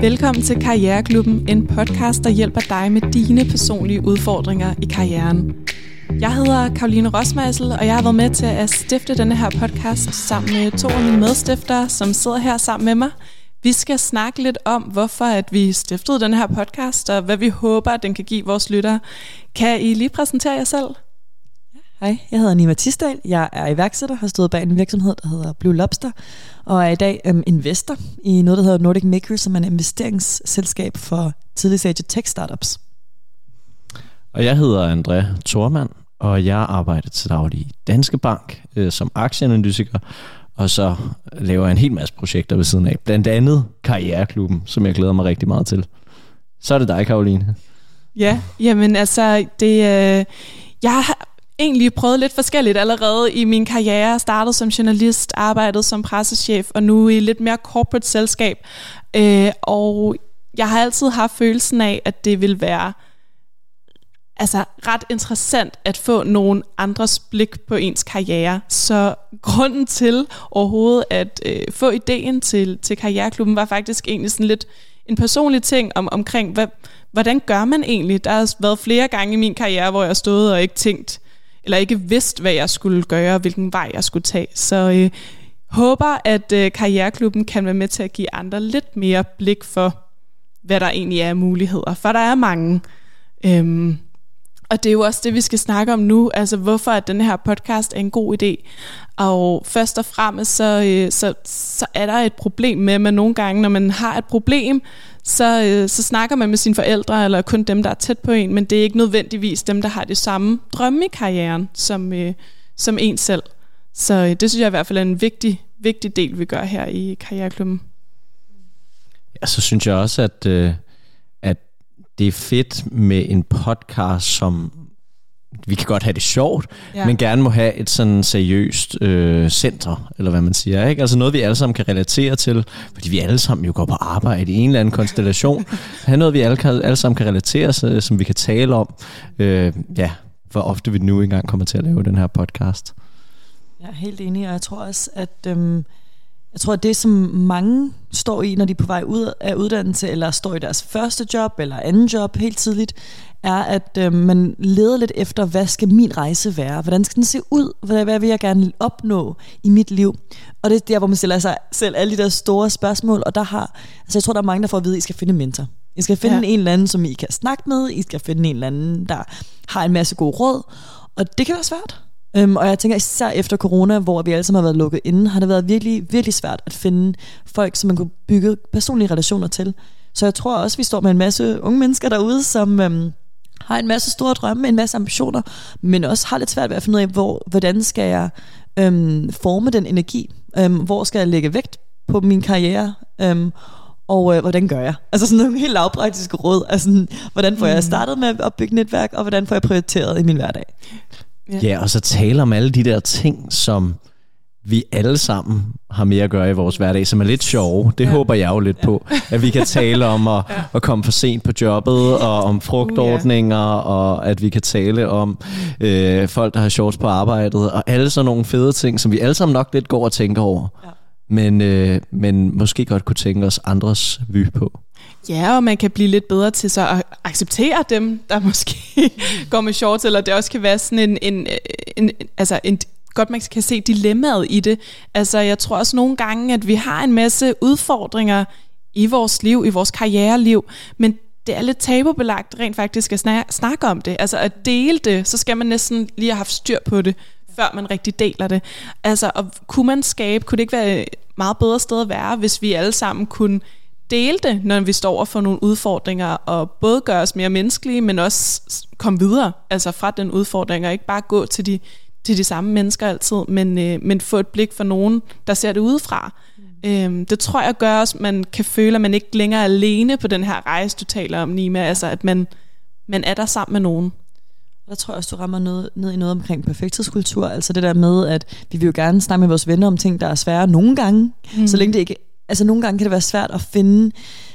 Velkommen til Karriereklubben, en podcast, der hjælper dig med dine personlige udfordringer i karrieren. Jeg hedder Karoline Rosmeisel, og jeg har været med til at stifte denne her podcast sammen med to af mine medstiftere, som sidder her sammen med mig. Vi skal snakke lidt om, hvorfor at vi stiftede den her podcast, og hvad vi håber, at den kan give vores lyttere. Kan I lige præsentere jer selv? Hej, jeg hedder Nima Tisdal. Jeg er iværksætter, har stået bag en virksomhed, der hedder Blue Lobster, og er i dag um, investor i noget, der hedder Nordic Maker, som er en investeringsselskab for tidlig stage tech startups. Og jeg hedder André Thormand, og jeg arbejder til daglig i Danske Bank øh, som aktieanalytiker, og så laver jeg en hel masse projekter ved siden af. Blandt andet Karriereklubben, som jeg glæder mig rigtig meget til. Så er det dig, Karoline. Ja, jamen altså, det, øh, jeg har egentlig prøvet lidt forskelligt allerede i min karriere. Startet som journalist, arbejdet som pressechef, og nu i lidt mere corporate selskab. Øh, og jeg har altid haft følelsen af, at det vil være altså ret interessant at få nogle andres blik på ens karriere. Så grunden til overhovedet at øh, få ideen til, til Karriereklubben var faktisk egentlig sådan lidt en personlig ting om, omkring, hvad, hvordan gør man egentlig? Der har været flere gange i min karriere, hvor jeg har stået og ikke tænkt, eller ikke vidst, hvad jeg skulle gøre, hvilken vej jeg skulle tage. Så øh, håber, at øh, Karriereklubben kan være med til at give andre lidt mere blik for, hvad der egentlig er af muligheder. For der er mange. Øhm, og det er jo også det, vi skal snakke om nu, altså hvorfor at den her podcast er en god idé. Og først og fremmest, så, øh, så, så er der et problem med, at man nogle gange, når man har et problem, så, øh, så snakker man med sine forældre, eller kun dem, der er tæt på en, men det er ikke nødvendigvis dem, der har det samme drømme i karrieren, som, øh, som en selv. Så øh, det synes jeg i hvert fald er en vigtig, vigtig del, vi gør her i Karriereklubben. Ja, så synes jeg også, at, øh, at det er fedt med en podcast, som vi kan godt have det sjovt, ja. men gerne må have et sådan seriøst øh, center, eller hvad man siger. Ikke? Altså noget, vi alle sammen kan relatere til, fordi vi alle sammen jo går på arbejde i en eller anden konstellation. have noget, vi alle, kan, alle sammen kan relatere til, som vi kan tale om. Øh, ja, hvor ofte vi nu engang kommer til at lave den her podcast. Jeg er helt enig, og jeg tror også, at... Øhm jeg tror, at det, som mange står i, når de er på vej ud af uddannelse, eller står i deres første job, eller anden job helt tidligt, er, at øh, man leder lidt efter, hvad skal min rejse være? Hvordan skal den se ud? Hvad, hvad vil jeg gerne opnå i mit liv? Og det er der, hvor man stiller sig selv alle de der store spørgsmål, og der har, altså jeg tror, der er mange, der får at vide, at I skal finde en mentor. I skal finde ja. en eller anden, som I kan snakke med. I skal finde en eller anden, der har en masse gode råd. Og det kan være svært. Øhm, og jeg tænker især efter corona, hvor vi alle sammen har været lukket inde, har det været virkelig, virkelig svært at finde folk, som man kunne bygge personlige relationer til. Så jeg tror også, vi står med en masse unge mennesker derude, som øhm, har en masse store drømme, en masse ambitioner, men også har lidt svært ved at finde ud af, hvor, hvordan skal jeg øhm, forme den energi? Øhm, hvor skal jeg lægge vægt på min karriere? Øhm, og øh, hvordan gør jeg? Altså sådan nogle helt lavpraktiske råd. Altså, hvordan får jeg mm. startet med at opbygge netværk, og hvordan får jeg prioriteret i min hverdag? Ja. ja, og så tale om alle de der ting, som vi alle sammen har mere at gøre i vores hverdag, som er lidt sjove. Det ja. håber jeg jo lidt ja. på, at vi kan tale om at, ja. at komme for sent på jobbet, og om frugtordninger, uh, ja. og at vi kan tale om øh, folk, der har shorts på arbejdet, og alle sådan nogle fede ting, som vi alle sammen nok lidt går og tænker over. Ja. Men, øh, men måske godt kunne tænke os andres vy på. Ja, og man kan blive lidt bedre til så at acceptere dem, der måske går med shorts, eller det også kan være sådan en, en, en, altså en godt man kan se dilemmaet i det. Altså jeg tror også nogle gange, at vi har en masse udfordringer i vores liv, i vores karriereliv, men det er lidt tabubelagt rent faktisk at snakke om det. Altså at dele det, så skal man næsten lige have haft styr på det, før man rigtig deler det. Altså, og kunne man skabe, kunne det ikke være et meget bedre sted at være, hvis vi alle sammen kunne dele det, når vi står over for nogle udfordringer, og både gøre os mere menneskelige, men også komme videre altså fra den udfordring, og ikke bare gå til de, til de samme mennesker altid, men, øh, men få et blik for nogen, der ser det udefra. Mm. Øhm, det tror jeg gør også, at man kan føle, at man ikke længere er alene på den her rejse, du taler om, Nima. Altså, at man, man er der sammen med nogen. Der tror jeg også, du rammer noget, ned i noget omkring perfekthedskultur. Altså det der med, at vi vil jo gerne snakke med vores venner om ting, der er svære nogle gange. Mm. Så længe det ikke... Altså nogle gange kan det være svært at finde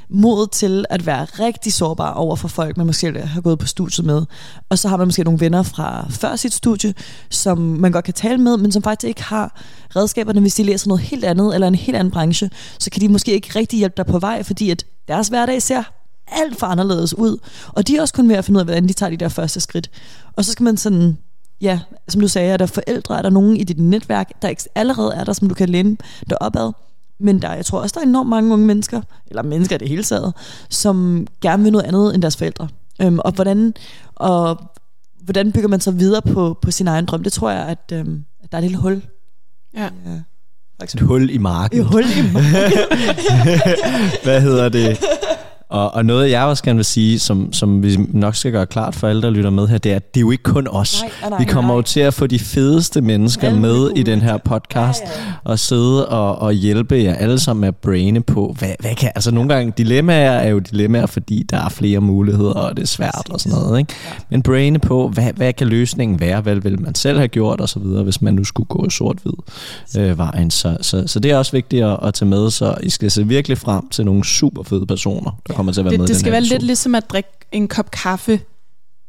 mod til at være rigtig sårbar over for folk, man måske har gået på studiet med. Og så har man måske nogle venner fra før sit studie, som man godt kan tale med, men som faktisk ikke har redskaberne, hvis de læser noget helt andet eller en helt anden branche, så kan de måske ikke rigtig hjælpe dig på vej, fordi at deres hverdag ser alt for anderledes ud. Og de er også kun ved at finde ud af, hvordan de tager de der første skridt. Og så skal man sådan, ja, som du sagde, er der forældre, er der nogen i dit netværk, der allerede er der, som du kan læne dig opad. Men der, jeg tror også, der er enormt mange unge mennesker, eller mennesker i det hele taget, som gerne vil noget andet end deres forældre. Øhm, og, hvordan, og hvordan bygger man så videre på, på sin egen drøm? Det tror jeg, at, øhm, at der er et lille hul. Ja. ja. Et hul i marken. Et hul i marken. Hvad hedder det? Og, og noget, jeg også gerne vil sige, som, som vi nok skal gøre klart for alle, der lytter med her, det er, at det er jo ikke kun os. Nej, nej, vi kommer nej. jo til at få de fedeste mennesker alle med i den her podcast, ja, ja. og sidde og, og hjælpe jer alle sammen med at braine på, hvad, hvad kan, altså nogle gange, dilemmaer er jo dilemmaer, fordi der er flere muligheder, og det er svært og sådan noget, ikke? Men braine på, hvad, hvad kan løsningen være, hvad vil man selv have gjort, og så videre, hvis man nu skulle gå sort-hvid øh, vejen. Så, så, så det er også vigtigt at, at tage med, så I skal se virkelig frem til nogle super fede personer, der kommer til at være det, med Det skal være lidt ligesom at drikke en kop kaffe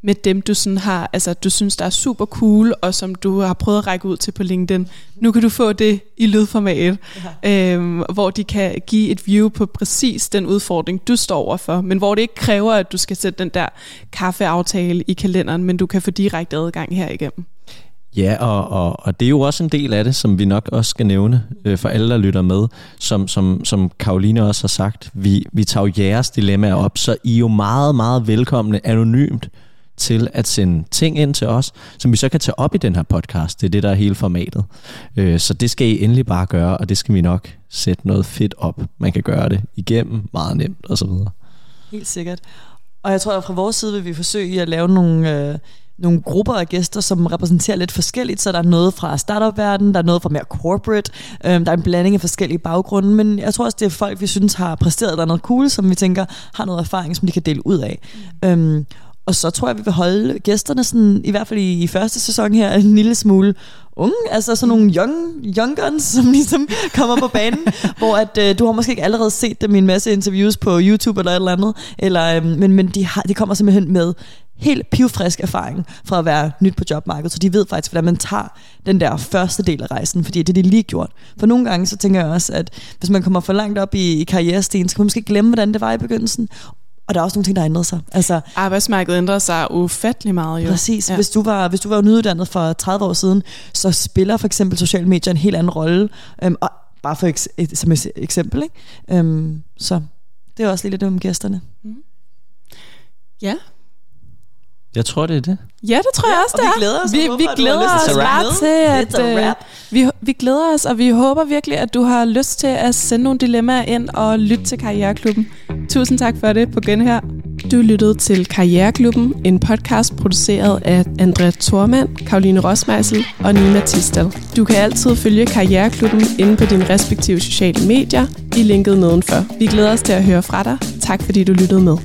med dem, du sådan har, altså du synes, der er super cool, og som du har prøvet at række ud til på LinkedIn. Nu kan du få det i lydformat, ja. øhm, hvor de kan give et view på præcis den udfordring, du står overfor, men hvor det ikke kræver, at du skal sætte den der kaffeaftale i kalenderen, men du kan få direkte adgang her igennem. Ja, og, og, og det er jo også en del af det, som vi nok også skal nævne øh, for alle, der lytter med. Som, som, som Karoline også har sagt, vi, vi tager jo jeres dilemmaer op, så I er jo meget, meget velkomne anonymt til at sende ting ind til os, som vi så kan tage op i den her podcast. Det er det, der er hele formatet. Øh, så det skal I endelig bare gøre, og det skal vi nok sætte noget fedt op. Man kan gøre det igennem meget nemt og så videre. Helt sikkert. Og jeg tror, at fra vores side vil vi forsøge at lave nogle... Øh nogle grupper af gæster, som repræsenterer lidt forskelligt. Så der er noget fra startup-verdenen, der er noget fra mere corporate, øhm, der er en blanding af forskellige baggrunde, men jeg tror også, det er folk, vi synes har præsteret der noget cool, som vi tænker har noget erfaring, som de kan dele ud af. Mm. Øhm, og så tror jeg, vi vil holde gæsterne, sådan, i hvert fald i, i første sæson her, en lille smule unge, altså sådan nogle young, young guns, som ligesom kommer på banen, hvor at, øh, du har måske ikke allerede set dem i en masse interviews på YouTube eller et eller andet, eller, øh, men, men de, har, de kommer simpelthen med helt pivfrisk erfaring fra at være nyt på jobmarkedet, så de ved faktisk, hvordan man tager den der første del af rejsen, fordi det er det lige gjort. For nogle gange, så tænker jeg også, at hvis man kommer for langt op i, i karrierestien, så kan man måske glemme, hvordan det var i begyndelsen, og der er også nogle ting, der har ændret sig. Altså, Arbejdsmarkedet ændrer sig ufattelig meget. Jo. Præcis. Ja. Hvis, du var, hvis du var nyuddannet for 30 år siden, så spiller for eksempel sociale medier en helt anden rolle. Øhm, og bare for eks, et, som et eksempel. Ikke? Øhm, så det er også lidt om gæsterne. Mm. Ja, jeg tror, det er det. Ja, det tror ja, jeg også, det er. vi glæder os. Vi, vi glæder os bare til, at... Uh, vi, vi glæder os, og vi håber virkelig, at du har lyst til at sende nogle dilemmaer ind og lytte til Karriereklubben. Tusind tak for det på genhør. Du lyttede til Karriereklubben, en podcast produceret af Andrea Thormand, Karoline Rosmeisel og Nina Tisdal. Du kan altid følge Karriereklubben inde på dine respektive sociale medier i linket nedenfor. Vi glæder os til at høre fra dig. Tak fordi du lyttede med.